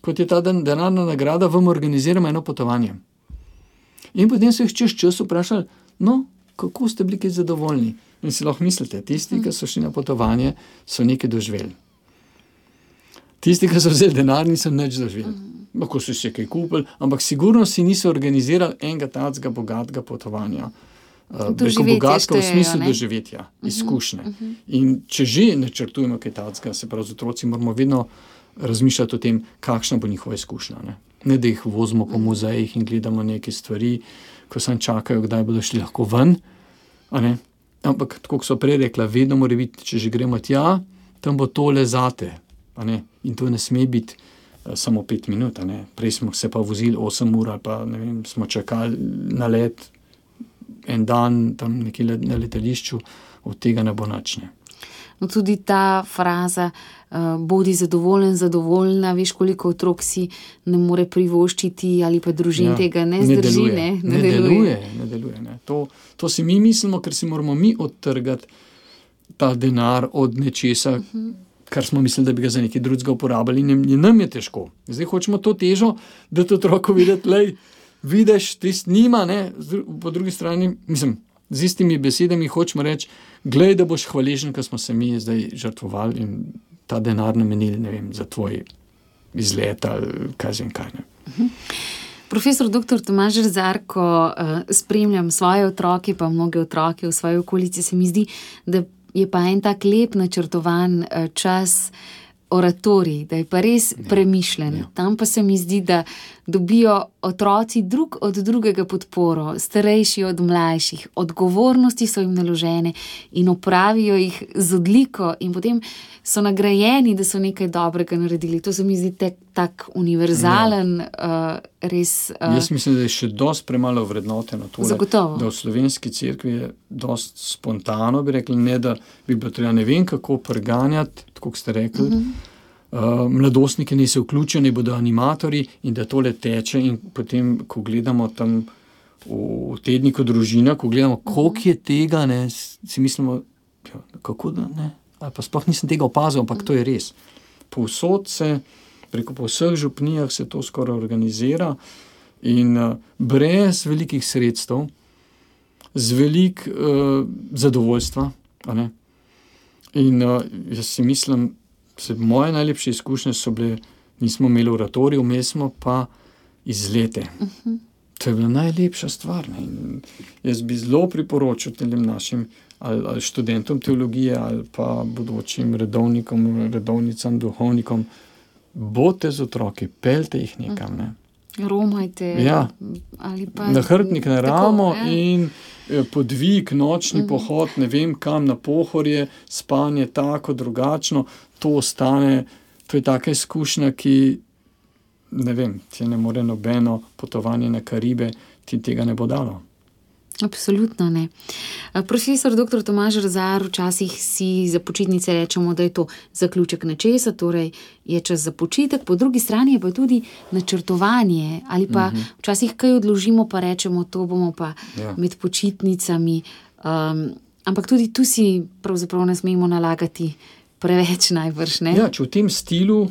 kot je ta denarna nagrada, vam organiziramo eno potovanje. In potem so jih čez čas vprašali, no, kako ste bili zadovoljni. In si lahko mislite, tisti, ki so šli na potovanje, so nekaj doživeli. Tisti, ki so vzeli denar, niso nič doživeli. Lahko so še kaj kupili, ampak sigurno si niso organizirali enega takega bogatega potovanja. Preko eh, bogatstva v smislu ne? doživetja, mhm, izkušnje. Uh -huh. In če že načrtujemo kaj takega, se pravi, z otroci moramo vedno razmišljati o tem, kakšna bo njihova izkušnja. Ne, ne da jih vozimo po muzejih in gledamo neke stvari, ko sem čakajo, kdaj bodo šli lahko ven. Ampak, kot so prej rekla, vedno mora biti, če že gremo tja, tam bo tole zate. In to ne sme biti uh, samo pet minut. Prej smo se pa vozili osem ur, pa vem, smo čakali na let en dan tam nekje na letališču, od tega ne bo načne. No, tudi ta fraza, uh, bodi zadovoljen, zadovoljna, veš, koliko otrok si ne more privoščiti, ali pa družin ja, tega ne zdrži. Ne, ne, ne deluje. deluje, ne deluje ne. To, to si mi mislimo, ker si moramo mi odtrgati ta denar od nečesa. Uh -huh. Kar smo mislili, da bi ga za nekaj drugega uporabljali, in, in nam je težko. Zdaj hočemo to težo, da to otroku videti, vidiš, ti snima, ne? po drugi strani, mislim, z istimi besedami hočemo reči, gledaj, da boš hvaležen, ker smo se mi zdaj žrtvovali in ta denar namenili vem, za tvoj izlet ali kaj že kaj. Ne. Mhm. Profesor dr. Tomaž Zar, ko uh, spremljam svoje otroke, pa mnoge otroke v svoji okolici, se mi zdi, da je pa en tak lep načrtovan uh, čas oratorij, da je pa res ja, premišljen. Ja. Tam pa se mi zdi, da dobijo otroci drug od drugega podporo, starejši od mlajših, odgovornosti so jim naložene in opravijo jih z odliko, in potem so nagrajeni, da so nekaj dobrega naredili. To se mi zdi tek, tak univerzalen, ja. uh, res. Uh, Jaz mislim, da je še dosti premalo vrednoteno to, da v slovenski cerkvi je dosti spontano, bi rekli, ne da bi bilo treba ne vem kako preganjati, kot ste rekli. Uh -huh. Uh, mladostniki niso vključeni, bodo animatori in da tole teče. In potem, ko gledamo tam v tedniku družina, ko gledamo, koliko je tega, ne, si mislimo, ja, kako da ne. Ali pa sploh nisem tega opazil, ampak to je res. Povsod se, preko po vseh župnijah se to skoraj organizira in uh, brez velikih sredstev, z velik uh, zadovoljstva. In uh, jaz si mislim, da moje najlepše izkušnje so bile, nismo imeli oratorij, vmes smo pa izlete. Uh -huh. To je bila najlepša stvar. Ne? In jaz bi zelo priporočil tem našim ali, ali študentom teologije, ali pa bodočim redovnikom, redovnicam, duhovnikom, bodite z otroki, pelte jih nekam. Ne? Romajte. Ja. Na hrbtnik na ramo tako, ja. in eh, podvig, nočni mm. pohod, ne vem kam na pohorje, spanje tako, drugačno, to ostane. To je taka izkušnja, ki ne vem, ti ne more nobeno potovanje na Karibe, ti tega ne bo dalo. Absolutno ne. Profesor dr. Tomaž Razar, včasih si za počitnice rečemo, da je to zaključek nečesa, torej je čas za počitek, po drugi strani je pa tudi načrtovanje. Ali pa uh mhm. -huh. včasih kaj odložimo, pa rečemo, to bomo pa ja. med počitnicami. Um, ampak tudi tu si pravzaprav ne smemo nalagati preveč najvrš. Ja, če v tem stilu.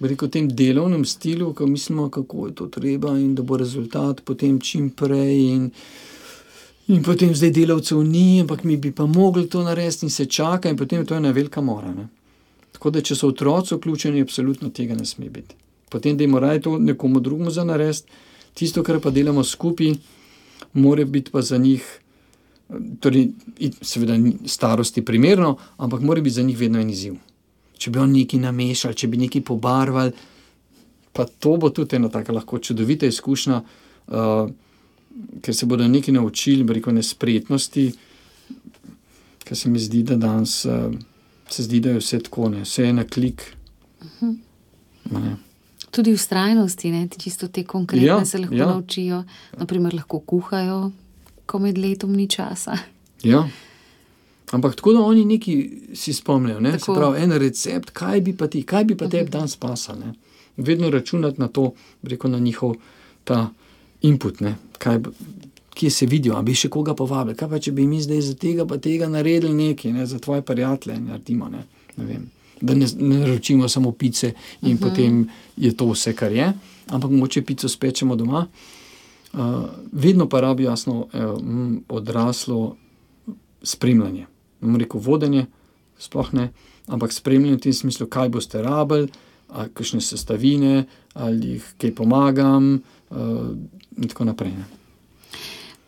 V tem delovnem stilu, ko mislimo, kako je to treba, in da bo rezultat potem čim prej. In, In potem zdaj delavcev ni, ampak mi bi pa mogli to narediti in se čaka, in potem je to ena velika mora. Ne? Tako da, če so otroci vključeni, absolutno tega ne sme biti. Potem, da jim morajo to nekomu drugemu za narediti, tisto, kar pa delamo skupaj, mora biti pa za njih, torej, seveda, starosti primerno, ampak mora biti za njih vedno en izziv. Če bi on nekaj namešali, če bi nekaj pobarvali, pa to bo tudi ena tako lahko čudovita izkušnja. Uh, ker se bodo nekaj naučili, preko nespretnosti, ker se mi zdi, da danes uh, se zdi, da je vse tako, ne? vse je na klik. Uh mhm. -huh. Tudi ustrajnosti, ne? čisto te konkretne ja, se lahko ja. naučijo. Naprimer, lahko kuhajo, ko med letom ni časa. Ja. Ampak tako da oni neki si spomnijo, ne? se pravi, en recept, kaj bi pa ti, kaj bi pa tebi uh -huh. danes pasal. Vedno računati na to, preko na njihov ta input, ne? kaj, kje se vidijo, ali bi še koga povabili. Kaj pa če bi mi zdaj za tega pa tega naredili nekaj, ne? za tvoje prijatelje, naredimo, ne? Ne vem, da ne, ne naročimo samo pice in uh mhm. -huh. potem je to vse, kar je, ampak moče pico spečemo doma. Uh, vedno pa rabi jasno eh, odraslo spremljanje. Ne morem reči vodenje, sploh ne, ampak spremljanje v tem smislu, kaj boste rabili, kakšne sestavine, ali jih kaj pomagam. Uh, in tako naprej. Ne.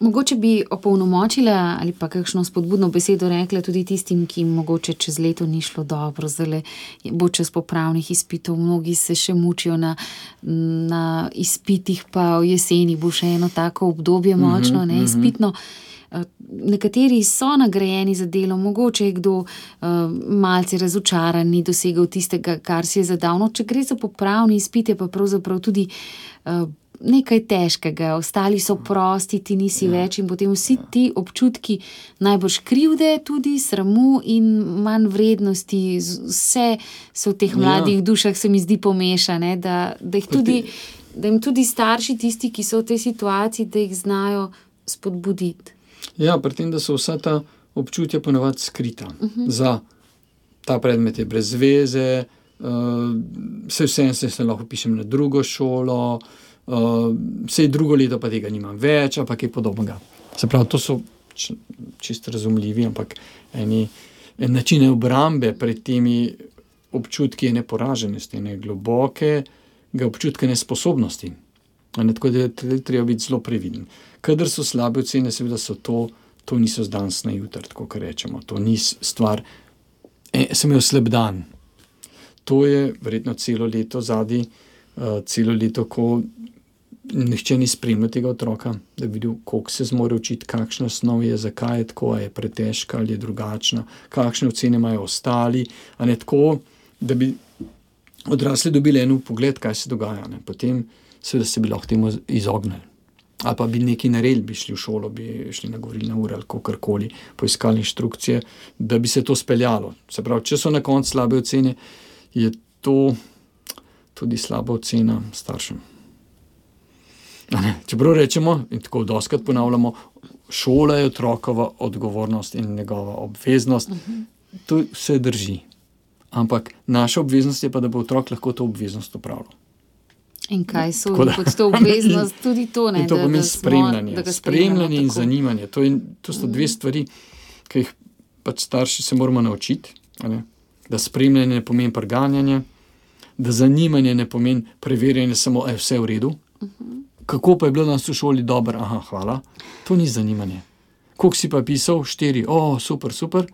Mogoče bi opolnomočila ali pa kakšno spodbudno besedo rekla tudi tistim, ki jim mogoče čez leto ni šlo dobro, zdaj bo čez popravnih izpitov, mnogi se še mučijo na, na izpitih, pa v jeseni bo še eno tako obdobje mhm, močno, ne mhm. izpitno. Eh, nekateri so nagrajeni za delo, mogoče je kdo uh, malce razočaran, ni dosegel tistega, kar si je zadal. No, če gre za popravni izpit, je pa pravzaprav tudi uh, nekaj težkega, ostali so prosti, ti nisi ja. več in potem vsi ja. ti občutki, najbolj krivde, tudi sramu in manj vrednosti, vse so v teh ja. mladih ja. dušah, se mi zdi pomešane. Da, da, tudi, da jim tudi starši, tisti, ki so v tej situaciji, da jih znajo spodbuditi. Ja, pri tem, da so vsa ta občutja ponovadi skrita. Uh mhm. -huh. Za ta predmet je brez veze, uh, vse vse se lahko pišem na drugo šolo. Uh, uh, vse drugo leto pa tega nimam več, ampak je podobnega. Se pravi, to so čisto razumljivi, ampak eni en načine obrambe pred temi občutki neporaženosti, ne globoke občutke nesposobnosti. Ne, tako da je treba biti zelo previden. Kadar so slabe ocene, seveda so to, to niso z danes na jutro, tako kot rečemo. To ni stvar, e, sem imel slab dan. To je verjetno celo leto zadnji, uh, celo leto, ko nihče ni spremljal tega otroka, da bi videl, kako se zmore učiti, kakšna snov je, zakaj je tako, je pretežka ali je drugačna, kakšne ocene imajo ostali. Ne tako, da bi odrasli dobili eno pogled, kaj se dogaja. Ne. Potem seveda se bi lahko temu izognili. Ali pa bi nekaj naredili, bi šli v šolo, bi šli na govorilne ure ali kakorkoli, poiskali inštrukcije, da bi se to speljalo. Se pravi, če so na koncu slabe ocene, je to tudi slaba ocena staršem. Čeprav rečemo in tako doskrat ponavljamo, šola je otrokova odgovornost in njegova obveznost, uh mhm. -huh. to vse drži. Ampak naša obveznost je pa, da bo otrok lahko to obveznost upravljal. In kaj so kot to obveznost, tudi to ne? To pomeni spremljanje. Spremljanje in zanimanje. To, in, to so dve mhm. stvari, ki jih pač starši se moramo naučiti. Da spremljanje ne pomeni preganjanje, da zanimanje ne pomeni preverjanje, samo je vse v redu. Uh -huh. Kako pa je bilo danes v šoli dobro, aha, hvala. To ni zanimanje. Koliko si pa pisal, štiri, o, oh, super, super,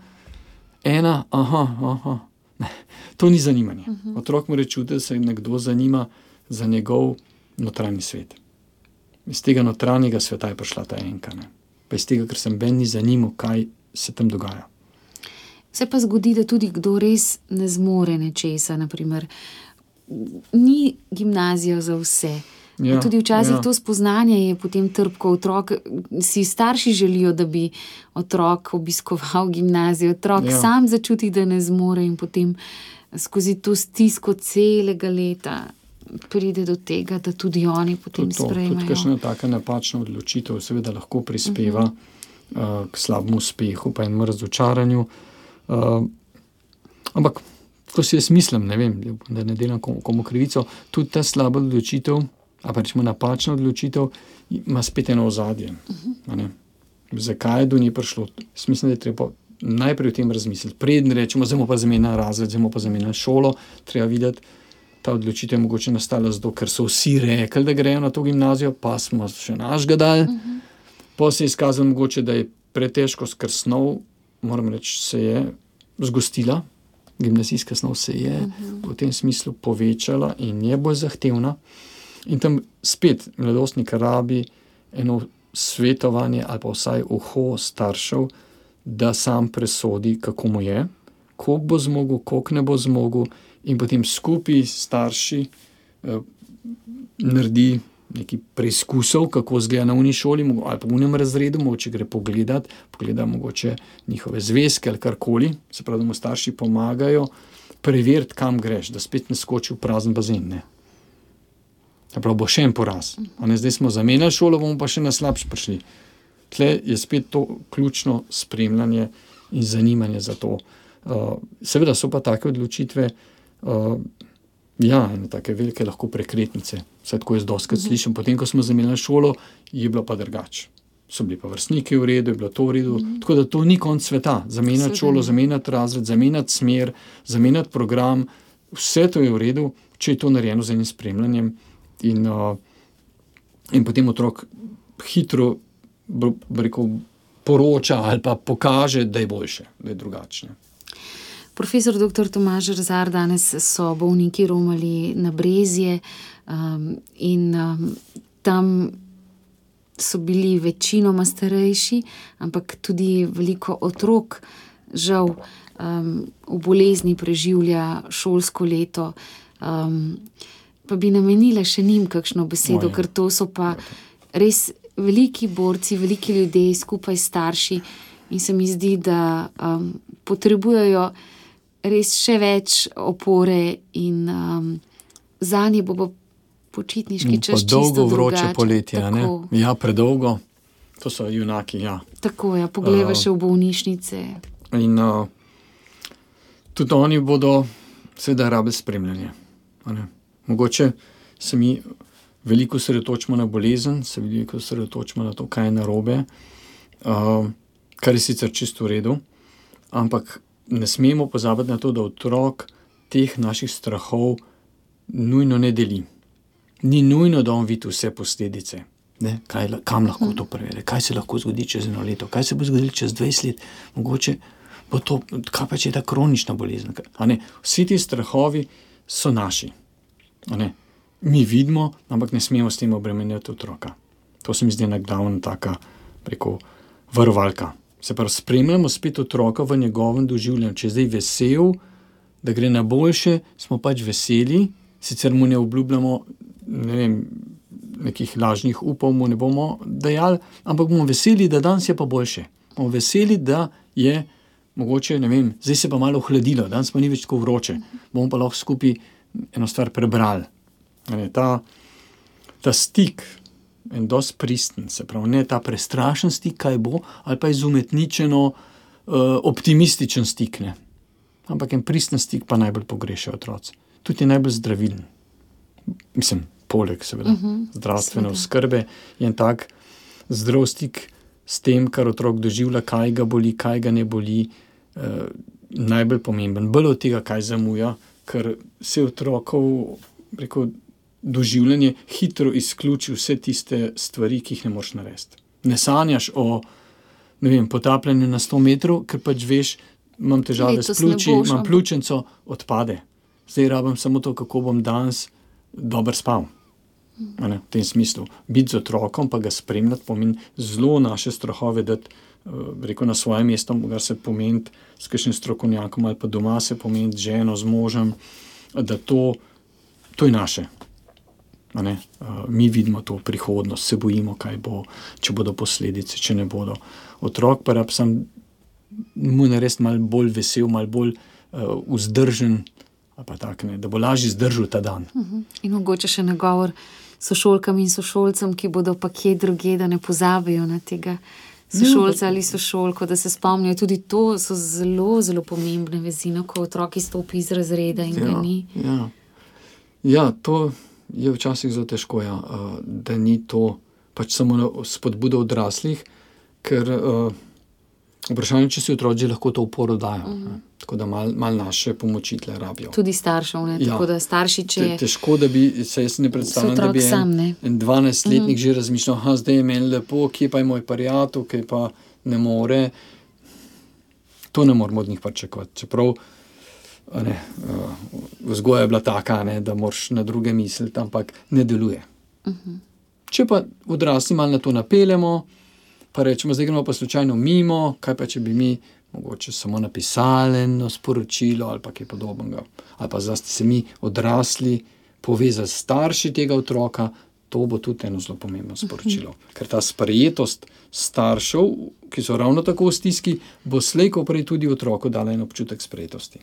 ena, aha, aha. Ne, to ni zanimanje. Uh -huh. Otrok mora čutiti, da se nekdo zanima za njegov notranji svet. Iz tega notranjega sveta je prišla ta enka. Ne? Pa iz tega, ker sem ben ni zanimal, kaj se tam dogaja. Se pa zgodi, da tudi kdo res ne zmore nečesa, naprimer, ni gimnazija za vse. Ja, tudi včasih ja. to spoznanje je potem trpko. Otrok, si starši želijo, da bi otrok obiskoval gimnazijo, otrok ja. sam začuti, da ne zmore in potem skozi to stisko celega leta pride do tega, da tudi oni potem sprejmejo. Tudi kakšna taka napačna odločitev seveda lahko prispeva uh -huh. uh, k slabemu uspehu pa in razočaranju. Uh, ampak to si jaz mislim, ne vem, da ne delam komu krivico, tudi ta slaba odločitev, a pa rečemo napačna odločitev, ima spet eno ozadje. Uh -huh. Zakaj je do nje prišlo? Mislim, da je treba najprej o tem razmisliti. Preden rečemo, zdaj pa zamenjamo razred, zdaj pa zamenjamo šolo, treba videti, ta odločitev je mogoče nastala zato, ker so vsi rekli, da grejo na to gimnazijo, pa smo še naš gadal. Uh -huh. Pa se je izkazalo, mogoče, da je pretežko skrsnov, moram reči, se je zgostila gimnazijska snov se je uh -huh. v tem smislu povečala in je bolj zahtevna. In tam spet mladostnik rabi eno svetovanje ali pa vsaj uho staršev, da sam presodi, kako mu je, koliko bo zmogel, koliko ne bo zmogel, in potem skupaj starši eh, naredi nekaj preizkusov, kako zgleda na uni šoli ali pa v unem razredu, mogoče gre pogledat, pogleda mogoče njihove zvezke ali karkoli, se pravi, da mu starši pomagajo preveriti, kam greš, da spet ne skoči v prazen bazen. Ne. Prav bo še en poraz. Ne, zdaj smo zamenjali šolo, bomo pa še na slabši prišli. Tle je spet to ključno spremljanje in zanimanje za to. Uh, seveda so pa take odločitve. Uh, Ja, in tako velike lahko prekretnice. Vse tako jaz doskrat mhm. slišim. Potem, ko smo zamenjali šolo, je bilo pa drugače. So bili pa vrstniki v redu, je bilo to v redu. Mhm. Tako da to ni konc sveta. Zamenjati šolo, zamenjati razred, zamenjati smer, zamenjati program, vse to je v redu, če je to narejeno z enim spremljanjem. In, uh, in potem otrok hitro rekel, poroča ali pa pokaže, da je boljše, da je drugačne. Profesor dr. Tomaž Razar, danes so bolniki romali na Brezje um, in um, tam so bili večinoma starejši, ampak tudi veliko otrok, žal, um, v bolezni preživlja šolsko leto. Um, pa bi namenila še njim kakšno besedo, Moje. ker to so pa res veliki borci, veliki ljudje skupaj starši in se mi zdi, da um, potrebujejo res še več opore, in um, za njih bo počitniški čas. Dolgo vroče poletje, ne? Ja, predolgo. To so junaki. Ja. Tako je, ja, pogledaj uh, še v bolnišnice. In uh, tudi oni bodo, seveda, rabe spremljanje. Mogoče se mi veliko sredotočimo na bolezen, se veliko sredotočimo na to, kaj je narobe, uh, kar je sicer čisto v redu, ampak ne smemo pozabiti na to, da otrok teh naših strahov nujno ne deli. Ni nujno, da on vidi vse posledice. Ne, kaj, kam lahko to prevede, kaj se lahko zgodi čez eno leto, kaj se bo zgodilo čez 20 let, mogoče bo to, kaj pa če je ta kronična bolezen. Vsi ti strahovi so naši. Mi vidimo, ampak ne smemo s tem obremenjati otroka. To se mi zdi ena glavna taka, preko varovalka. Se pravi, spremljamo spet otroka v njegovem doživljanju. Če je zdaj vesel, da gre na boljše, smo pač veseli, sicer mu ne obljubljamo ne vem, nekih lažnih upov, mu ne bomo dajali, ampak bomo veseli, da danes je pa boljše. Bomo veseli, da je mogoče, ne vem, zdaj se pa malo ohladilo, danes pa ni več tako vroče. Bomo pa lahko skupaj eno stvar prebrali. Ta, ta stik in dosti pristen, se pravi, ne ta prestrašen stik, kaj bo, ali pa izumetničeno uh, optimističen stik. Ne. Ampak en pristen stik pa najbolj pogrešajo otroci. Tudi je najbolj zdravilen. Mislim, poleg seveda, uh mhm, -huh, zdravstvene oskrbe je en tak zdrav stik s tem, kar otrok doživlja, kaj ga boli, kaj ga ne boli. Uh, najbolj pomemben, bolj od tega, kaj zamuja, ker se otrokov, rekel, doživljanje hitro izključi vse tiste stvari, ki jih ne moreš narediti. Ne sanjaš o ne vem, potapljanju na 100 metrov, ker pač veš, imam težave Letos s pljuči, imam pljučnico, odpade. Zdaj rabim samo to, kako bom danes dobro spal. Ne, v tem smislu. Biti z otrokom, pa ga spremljati, pomeni zelo naše strahove, da reko na svoje mesto, ga se pomeni s kakšnim strokovnjakom ali pa doma se pomeni z ženo, z možem, da to, to je naše. Uh, mi vidimo to prihodnost, se bojimo, kaj bo, če bodo posledice, če ne bodo. Otrok pa rab sem mu narediti malo bolj vesel, malo bolj uh, vzdržen, pa tak, ne, da bo lažje zdržal ta dan. In mogoče še nagovor sošolkam in sošolcem, ki bodo pa kje druge, da ne pozabijo na tega sošolca ali sošolko, da se spomnijo. Tudi to so zelo, zelo pomembne vezi, no, ko otrok izstopi iz razreda in ga ni. ja. ja, to je včasih zelo težko, ja, uh, da ni to pač samo spodbuda odraslih, ker uh, vprašanje, če si otroci lahko to uporo dajo. Uh -huh. Tako da malo mal naše pomoči tle rabijo. Tudi staršev, ne? Ja. tako da starši, če Te, težko, da bi se jaz ne predstavljal, da bi en, sam, ne. en 12-letnik mm. že razmišljal, da zdaj je meni lepo, kje pa je moj prijatelj, kje pa ne more. To ne moramo od njih pričakovati. Čeprav ne, uh, vzgoja je bila taka, ne, da moraš na druge misliti, ampak ne deluje. Uh -huh. Če pa odrasli malo na to napeljemo, pa rečemo, zdaj gremo pa slučajno mimo, kaj pa če bi mi mogoče samo napisali eno sporočilo ali pa kaj podobnega. Ali pa zdaj se mi odrasli povezali s starši tega otroka, to bo tudi eno zelo pomembno sporočilo. Ker ta sprejetost staršev, ki so ravno tako v stiski, bo slejko prej tudi otroku dala en občutek sprejetosti.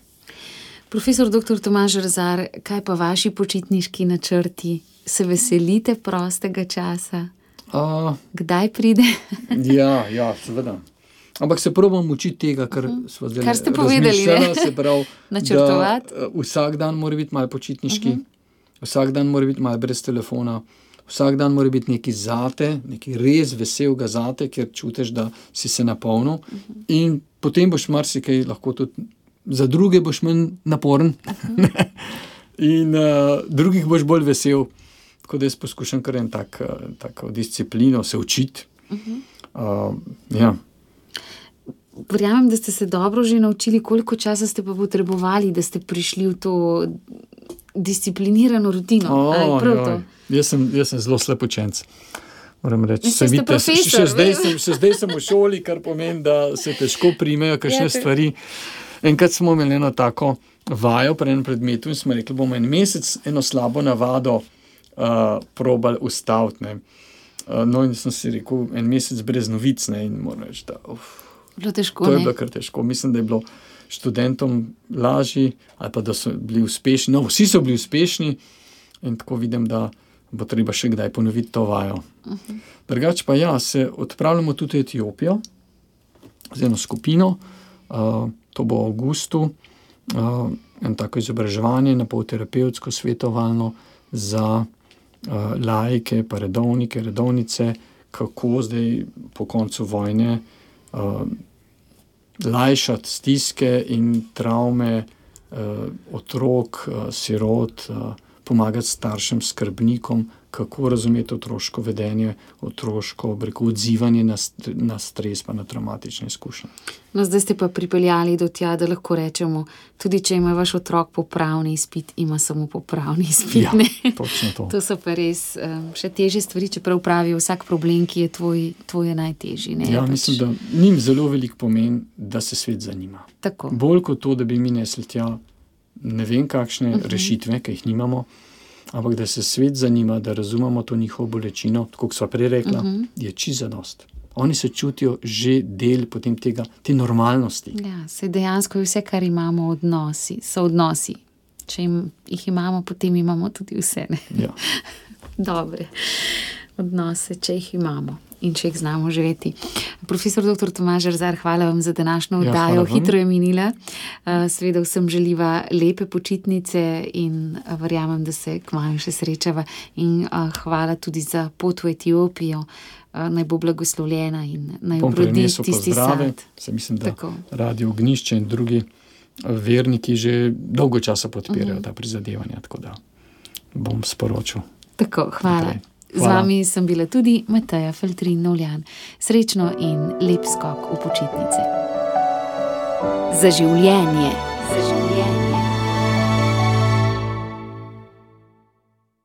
Profesor dr. Tomaž Razar, kaj pa vaši počitniški načrti? Se veselite prostega časa? Uh, Kdaj pride? *laughs* ja, ja, seveda. Ampak se probam učiti tega, kar zdaj Mhm. Kar ste povedali, Se pravi, *laughs* Načrtovati. da, uh, vsak dan mora biti malo počitniški, uh -huh. vsak dan mora biti malo brez telefona, vsak dan mora biti neki zate, neki res veselega zate, ker čutiš, da si se napolnil. Uh -huh. In potem boš marsikaj lahko tudi za druge boš manj naporen. Uh *laughs* -huh. In uh, drugih boš bolj vesel. Tako da jaz poskušam kar en tak, uh, tako disciplino se učiti. Uh -huh. uh, ja. Verjamem, da ste se dobro že naučili, koliko časa ste pa potrebovali, da ste prišli v to disciplinirano rutino. To? joj. Jaz, sem, jaz sem zelo slab učenec. Moram reči, Ja, ste vidite, profesor, še, zdaj sem, še zdaj sem v šoli, kar pomeni, da se težko primejo kakšne Ja, stvari. Enkrat smo imeli eno tako vajo pri enem predmetu in smo rekli, bomo en mesec eno slabo navado uh, probali ustaviti. ne. Uh, no, in sem si rekel, en mesec brez novic, ne, in moram reči, da uf, Bilo težko. to je ne? bilo kar težko. Mislim, da je bilo študentom lažje, ali pa da so bili uspešni. No, vsi so bili uspešni, in tako vidim, da bo treba še kdaj ponoviti to vajo. Uh -huh. Drugače pa ja, se odpravljamo tudi v Etiopijo z eno skupino, uh, to bo v avgustu, uh, en tako izobraževanje, na pol terapevtsko, svetovalno za laike, pa redovnike, redovnice, kako zdaj po koncu vojne uh, lajšati stiske in travme uh, otrok, sirot, pomagati staršem, skrbnikom, kako razumeti otroško vedenje, otroško breko, odzivanje na, na stres, pa na traumatične izkušnje. No, zdaj ste pa pripeljali do tja, da lahko rečemo, tudi če ima vaš otrok popravni izpit, ima samo popravni izpit. Ja, ne? točno to. *laughs* To so pa res um, še teže stvari, čeprav pravijo, vsak problem, ki je tvoj, tvoj je najtežji. Ne? Ja, Pač mislim, da njim zelo velik pomen, da se svet zanima. Tako. Bolj kot to, da bi mi nesli tja ne vem kakšne uh Mhm. -huh. rešitve, ki jih nimamo, ampak da se svet zanima, da razumemo to njihovo bolečino, kot smo prej rekla, uh Mhm. -huh. je čisto zadost. Oni se čutijo že del potem tega, te normalnosti. Ja, se dejansko je vse, kar imamo, odnosi, so odnosi. Če jim, jih imamo, potem imamo tudi vse. Ne? Ja. *laughs* Dobre odnose, če jih imamo in če jih znamo živeti. Profesor dr. Tomaž Razar, hvala vam za današnjo Ja, oddajo. vam. Hitro je minila. Uh, Seveda vsem želiva lepe počitnice in uh, verjamem, da se kmalo še srečava. In uh, hvala tudi za pot v Etiopijo. Uh, naj bo blagoslovljena in naj obrodi prenesel tisti sad. se mislim, da Tako. radio Ognišče in drugi verniki že dolgo časa podpirajo Mhm. ta prizadevanja, tako da bom sporočil. Tako, hvala. Naprej. Z Hvala. vami sem bila tudi Mateja Feltrin Novljan. Srečno in lep skok v počitnice. Za življenje. Za življenje.